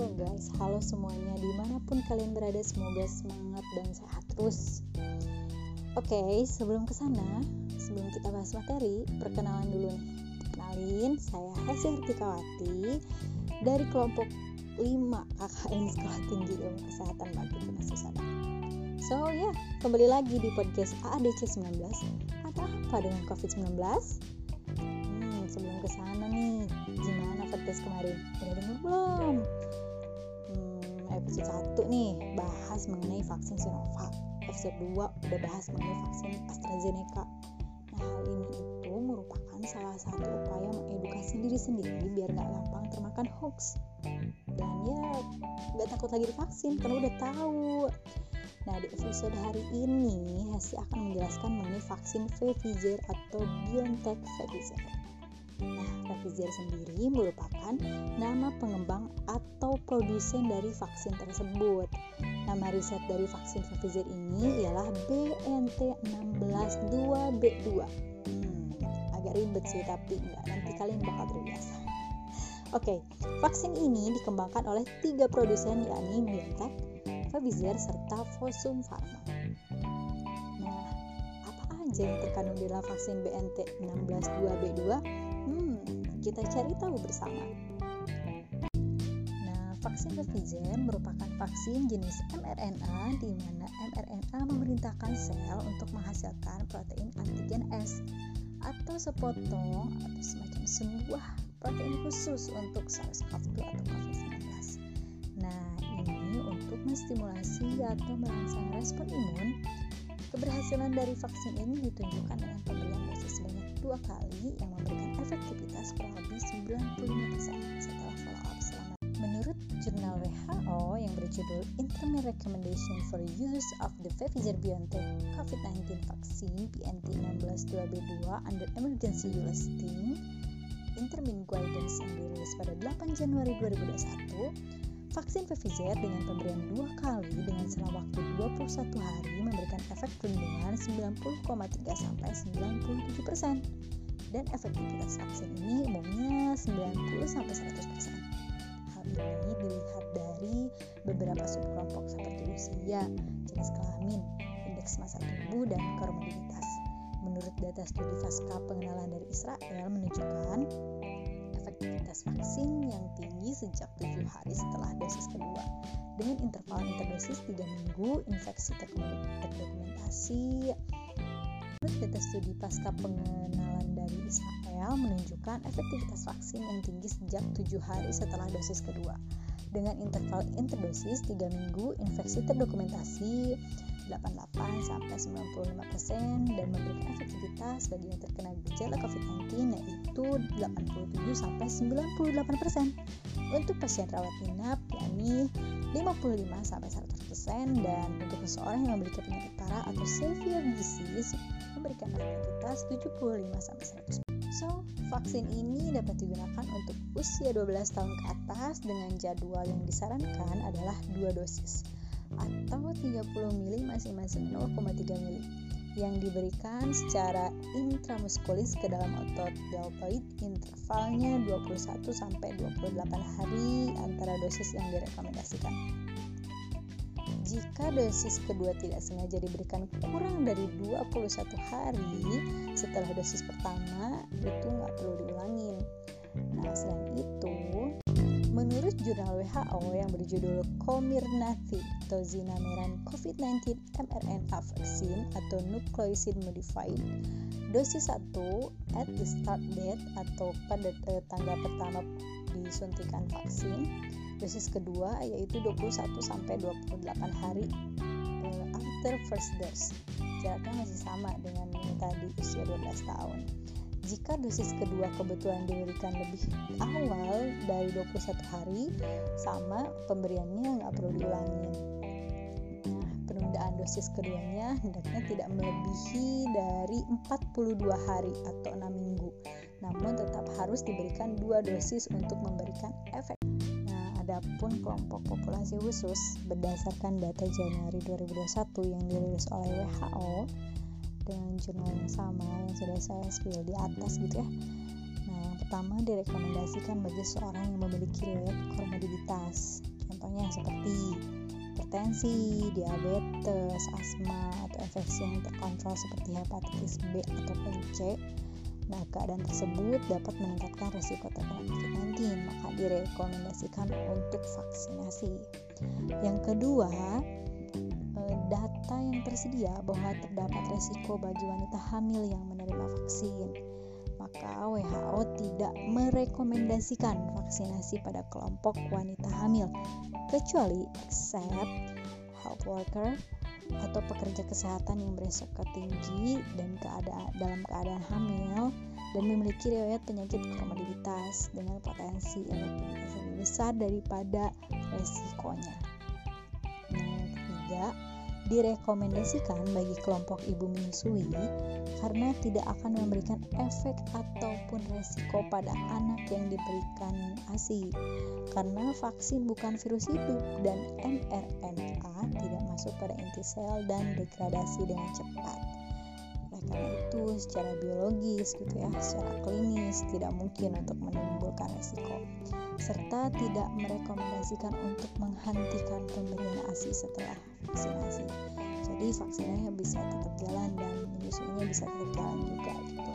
Halo guys, halo semuanya di mana pun kalian berada semoga semangat dan sehat terus Oke, sebelum ke sana, sebelum kita bahas materi, perkenalan dulu nih Kenalin, saya Hesi Hertikawati dari kelompok 5 KKN Sekolah Tinggi Ilmu Kesehatan Bakti Sadar So ya, yeah, kembali lagi di podcast AADC 19 Ada apa dengan COVID-19? Hmm, sebelum ke sana nih, gimana podcast kemarin? Udah denger belum? Episode 1 nih bahas mengenai vaksin Sinovac. Episode 2 udah bahas mengenai vaksin AstraZeneca. Nah, hal ini itu merupakan salah satu upaya mengedukasi diri sendiri biar nggak gampang termakan hoax. Dan ya, nggak takut lagi divaksin karena udah tahu. Nah, di episode hari ini, Hesi akan menjelaskan mengenai vaksin Pfizer atau BioNTech Pfizer. Nah, Pfizer sendiri merupakan nama pengembang atau produsen dari vaksin tersebut. Nama riset dari vaksin Pfizer ini ialah BNT162B2. Hmm, agak ribet sih tapi enggak, nanti kalian bakal terbiasa. Oke, vaksin ini dikembangkan oleh tiga produsen yakni BioNTech, Pfizer, serta Fosun Pharma. Nah, apa aja yang terkandung dalam vaksin BNT162B2? Kita cari tahu bersama. Nah, vaksin Pfizer merupakan vaksin jenis mRNA di mana mRNA memerintahkan sel untuk menghasilkan protein antigen S atau sepotong atau semacam sebuah protein khusus untuk SARS-CoV-2 atau COVID-19. Nah, ini untuk menstimulasi atau merangsang respon imun. Keberhasilan dari vaksin ini ditunjukkan dengan pemberian dosis sebanyak dua kali yang memberikan efektivitas kurang lebih 95% setelah follow up selama. Menurut jurnal WHO yang berjudul Interim Recommendation for Use of the Pfizer-BioNTech COVID-19 Vaccine BNT162B2 under Emergency Use Listing Interim Guidance yang dirilis pada 8 Januari 2021 Vaksin Pfizer dengan pemberian dua kali dengan selang waktu 21 hari memberikan efek perlindungan 90,3 sampai 97 persen dan efektivitas vaksin ini umumnya 90 sampai 100 persen. Hal ini dilihat dari beberapa subkelompok seperti usia, jenis kelamin, indeks massa tubuh, dan komorbiditas. Menurut data studi pasca pengenalan dari Israel menunjukkan efektivitas vaksin yang tinggi sejak 7 hari setelah dosis kedua. Dengan interval interdosis 3 minggu infeksi terdokumentasi Menurut data studi pasca pengenalan dari Israel menunjukkan efektivitas vaksin yang tinggi sejak 7 hari setelah dosis kedua. Dengan interval interdosis 3 minggu infeksi terdokumentasi 88 sampai 95% dan memberikan efektivitas bagi yang terkena gejala COVID-19 yaitu 87 sampai 98%. Untuk pasien rawat inap yakni 55 sampai 100% dan untuk seseorang yang memiliki penyakit parah atau severe disease memberikan efektivitas 75 sampai 100%. So, vaksin ini dapat digunakan untuk usia 12 tahun ke atas dengan jadwal yang disarankan adalah dua dosis atau 30 mili masing-masing 0,3 mili yang diberikan secara intramuskulis ke dalam otot deltoid intervalnya 21 sampai 28 hari antara dosis yang direkomendasikan. Jika dosis kedua tidak sengaja diberikan kurang dari 21 hari setelah dosis pertama, itu nggak perlu diulangin. Nah, selain itu, Menurut jurnal WHO yang berjudul Comirnaty Tozinameran COVID-19 mRNA Vaccine atau Nucleoside Modified, dosis 1 at the start date atau pada eh, tanggal pertama disuntikan vaksin, dosis kedua yaitu 21 sampai 28 hari eh, after first dose. Jaraknya masih sama dengan yang tadi usia 12 tahun jika dosis kedua kebetulan diberikan lebih awal dari 21 hari sama pemberiannya nggak perlu diulangi. Penundaan dosis keduanya hendaknya tidak melebihi dari 42 hari atau 6 minggu namun tetap harus diberikan dua dosis untuk memberikan efek. Nah adapun kelompok populasi khusus berdasarkan data Januari 2021 yang dirilis oleh WHO dengan jurnal yang sama yang sudah saya spill di atas gitu ya nah yang pertama direkomendasikan bagi seorang yang memiliki riwayat komorbiditas. Contohnya seperti hipertensi, diabetes, asma, atau infeksi yang terkontrol seperti hepatitis B atau C. Nah, keadaan tersebut dapat meningkatkan resiko terkena COVID-19, maka direkomendasikan untuk vaksinasi. Yang kedua, data yang tersedia bahwa terdapat resiko bagi wanita hamil yang menerima vaksin maka WHO tidak merekomendasikan vaksinasi pada kelompok wanita hamil kecuali except health worker atau pekerja kesehatan yang beresiko tinggi dan keadaan dalam keadaan hamil dan memiliki riwayat penyakit komorbiditas dengan potensi efektivitas lebih besar daripada resikonya. Yang ketiga, direkomendasikan bagi kelompok ibu menyusui karena tidak akan memberikan efek ataupun resiko pada anak yang diberikan ASI. Karena vaksin bukan virus hidup dan mRNA tidak masuk pada inti sel dan degradasi dengan cepat karena itu secara biologis gitu ya secara klinis tidak mungkin untuk menimbulkan resiko. Serta tidak merekomendasikan untuk menghentikan pemberian ASI setelah vaksinasi. Jadi vaksinnya bisa tetap jalan dan menyusuinya bisa tetap jalan juga gitu.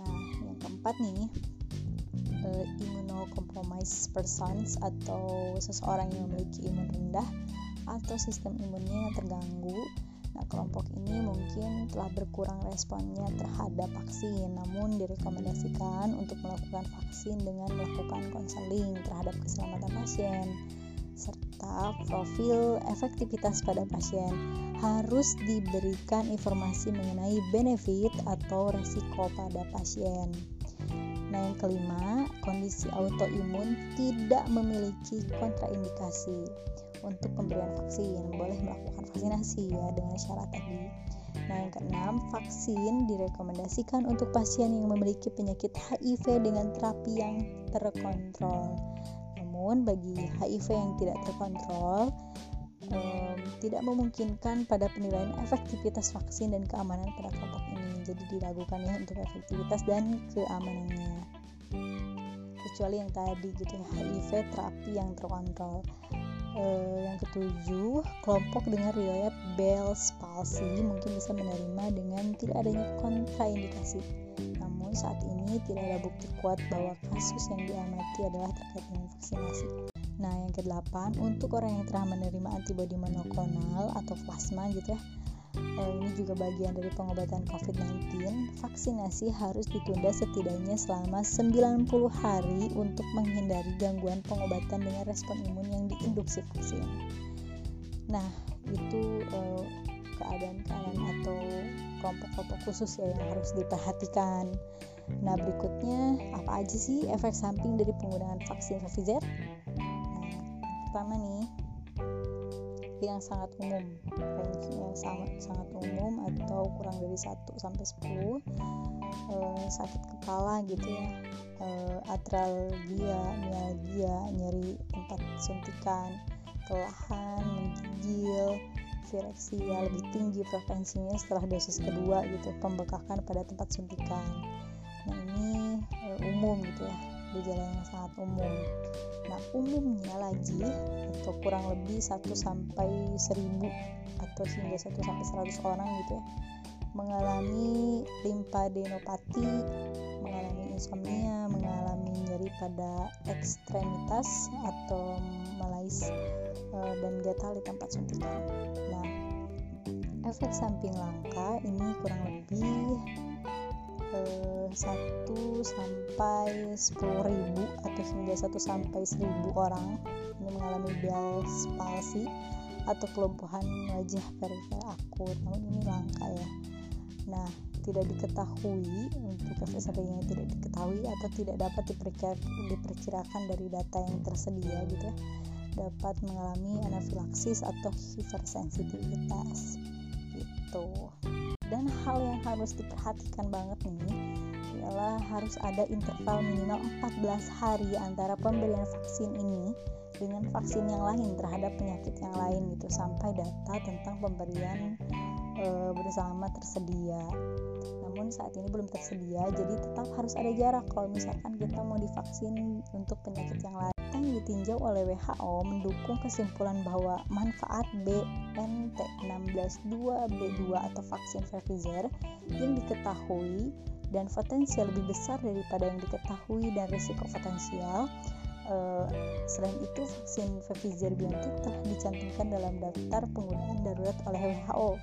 Nah yang keempat nih uh, immunocompromised persons atau seseorang yang memiliki imun rendah atau sistem imunnya terganggu Nah, kelompok ini mungkin telah berkurang responnya terhadap vaksin, namun direkomendasikan untuk melakukan vaksin dengan melakukan konseling terhadap keselamatan pasien serta profil efektivitas pada pasien harus diberikan informasi mengenai benefit atau resiko pada pasien. Nah, yang kelima, kondisi autoimun tidak memiliki kontraindikasi untuk pemberian vaksin. Boleh melakukan vaksinasi ya dengan syarat tadi. Nah, yang keenam, vaksin direkomendasikan untuk pasien yang memiliki penyakit HIV dengan terapi yang terkontrol. Namun, bagi HIV yang tidak terkontrol, um, tidak memungkinkan pada penilaian efektivitas vaksin dan keamanan pada kelompok ini. Jadi diragukan ya untuk efektivitas dan keamanannya. Kecuali yang tadi gitu ya, HIV terapi yang terkontrol eh, yang ketujuh kelompok dengan riwayat Bell's palsy mungkin bisa menerima dengan tidak adanya kontraindikasi. Namun saat ini tidak ada bukti kuat bahwa kasus yang diamati adalah terkait dengan vaksinasi. Nah yang kedelapan untuk orang yang telah menerima antibodi monoklonal atau plasma gitu ya uh, ini juga bagian dari pengobatan COVID-19, vaksinasi harus ditunda setidaknya selama 90 hari untuk menghindari gangguan pengobatan dengan respon imun yang diinduksi vaksin. Nah, itu uh, keadaan-keadaan atau kelompok-kelompok khusus ya yang harus diperhatikan. Nah, berikutnya apa aja sih efek samping dari penggunaan vaksin Pfizer? Nah, pertama nih, yang sangat umum. Range yang sangat sangat umum atau kurang dari 1 sampai 10 eh, sakit kepala gitu ya. Eh, atralgia, mialgia, nyeri tempat suntikan, kelelahan, menggigil, vireksia lebih tinggi frekuensinya setelah dosis kedua gitu, pembekakan pada tempat suntikan. Nah, ini eh, umum gitu ya gejala yang sangat umum. Nah, umumnya lagi atau kurang lebih 1 sampai 1000 atau hingga 1 sampai 100 orang gitu ya mengalami limpadenopati, mengalami insomnia, mengalami nyeri pada ekstremitas atau malais e, dan gatal di tempat suntikan. Nah, efek samping langka ini kurang lebih 1 sampai 10 ribu atau hingga 1 sampai 1000 orang ini mengalami Bell's palsy atau kelumpuhan wajah perifer akut namun ini langka ya. Nah tidak diketahui untuk samping yang tidak diketahui atau tidak dapat diperkirakan dari data yang tersedia gitu ya dapat mengalami anafilaksis atau hipersensitivitas gitu dan hal yang harus diperhatikan banget nih ialah harus ada interval minimal 14 hari antara pemberian vaksin ini dengan vaksin yang lain terhadap penyakit yang lain gitu sampai data tentang pemberian e, bersama tersedia. Namun saat ini belum tersedia jadi tetap harus ada jarak kalau misalkan kita mau divaksin untuk penyakit yang lain yang ditinjau oleh WHO mendukung kesimpulan bahwa manfaat BNT162B2 atau vaksin Pfizer yang diketahui dan potensial lebih besar daripada yang diketahui dan risiko potensial Uh, selain itu, vaksin Pfizer BioNTech telah dicantumkan dalam daftar penggunaan darurat oleh WHO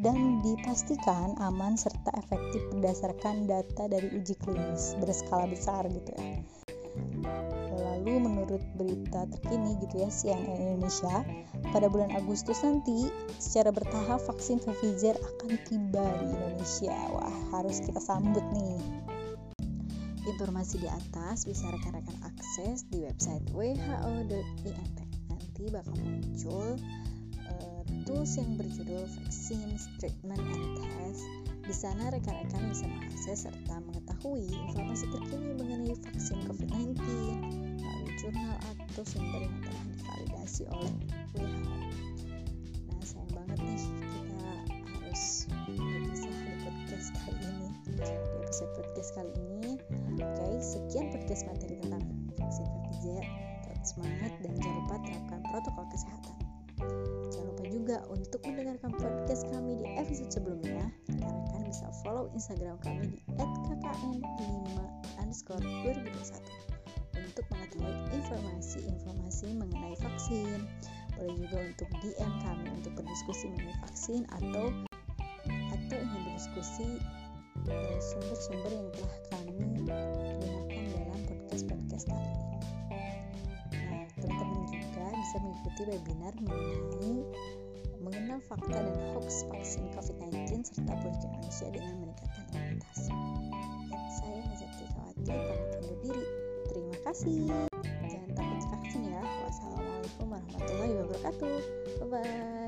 dan dipastikan aman serta efektif berdasarkan data dari uji klinis berskala besar gitu ya. Lalu menurut berita terkini gitu ya CNN Indonesia, pada bulan Agustus nanti secara bertahap vaksin Pfizer akan tiba di Indonesia. Wah, harus kita sambut nih. Informasi di atas bisa rekan-rekan akses di website who.int. Nanti bakal muncul uh, tools yang berjudul Vaccines, Treatment, and Test. Di sana rekan-rekan bisa mengakses serta mengetahui informasi terkini mengenai vaksin COVID-19 melalui jurnal atau sumber yang telah divalidasi oleh WHO. Nah, sayang banget nih kita harus berpisah di podcast kali ini. Di episode podcast kali ini, oke, okay, sekian podcast materi tentang vaksin Pfizer. Tetap semangat dan jangan lupa terapkan protokol kesehatan. Jangan lupa juga untuk mendengarkan podcast kami di episode sebelumnya. Rekan-rekan bisa follow Instagram kami di @kkn5 underscore 2021 untuk mengetahui informasi-informasi mengenai vaksin. Boleh juga untuk DM kami untuk berdiskusi mengenai vaksin atau atau ingin berdiskusi sumber-sumber yang telah kami gunakan dalam podcast-podcast kali ini. Nah, teman-teman juga bisa mengikuti webinar mengenai mengenal fakta dan hoax vaksin COVID-19 serta politik Indonesia dengan meningkatkan imunitas. Saya Hazati Kawati pamit undur diri. Kasih. Jangan takut vaksin ya. Wassalamualaikum warahmatullahi wabarakatuh. Bye bye.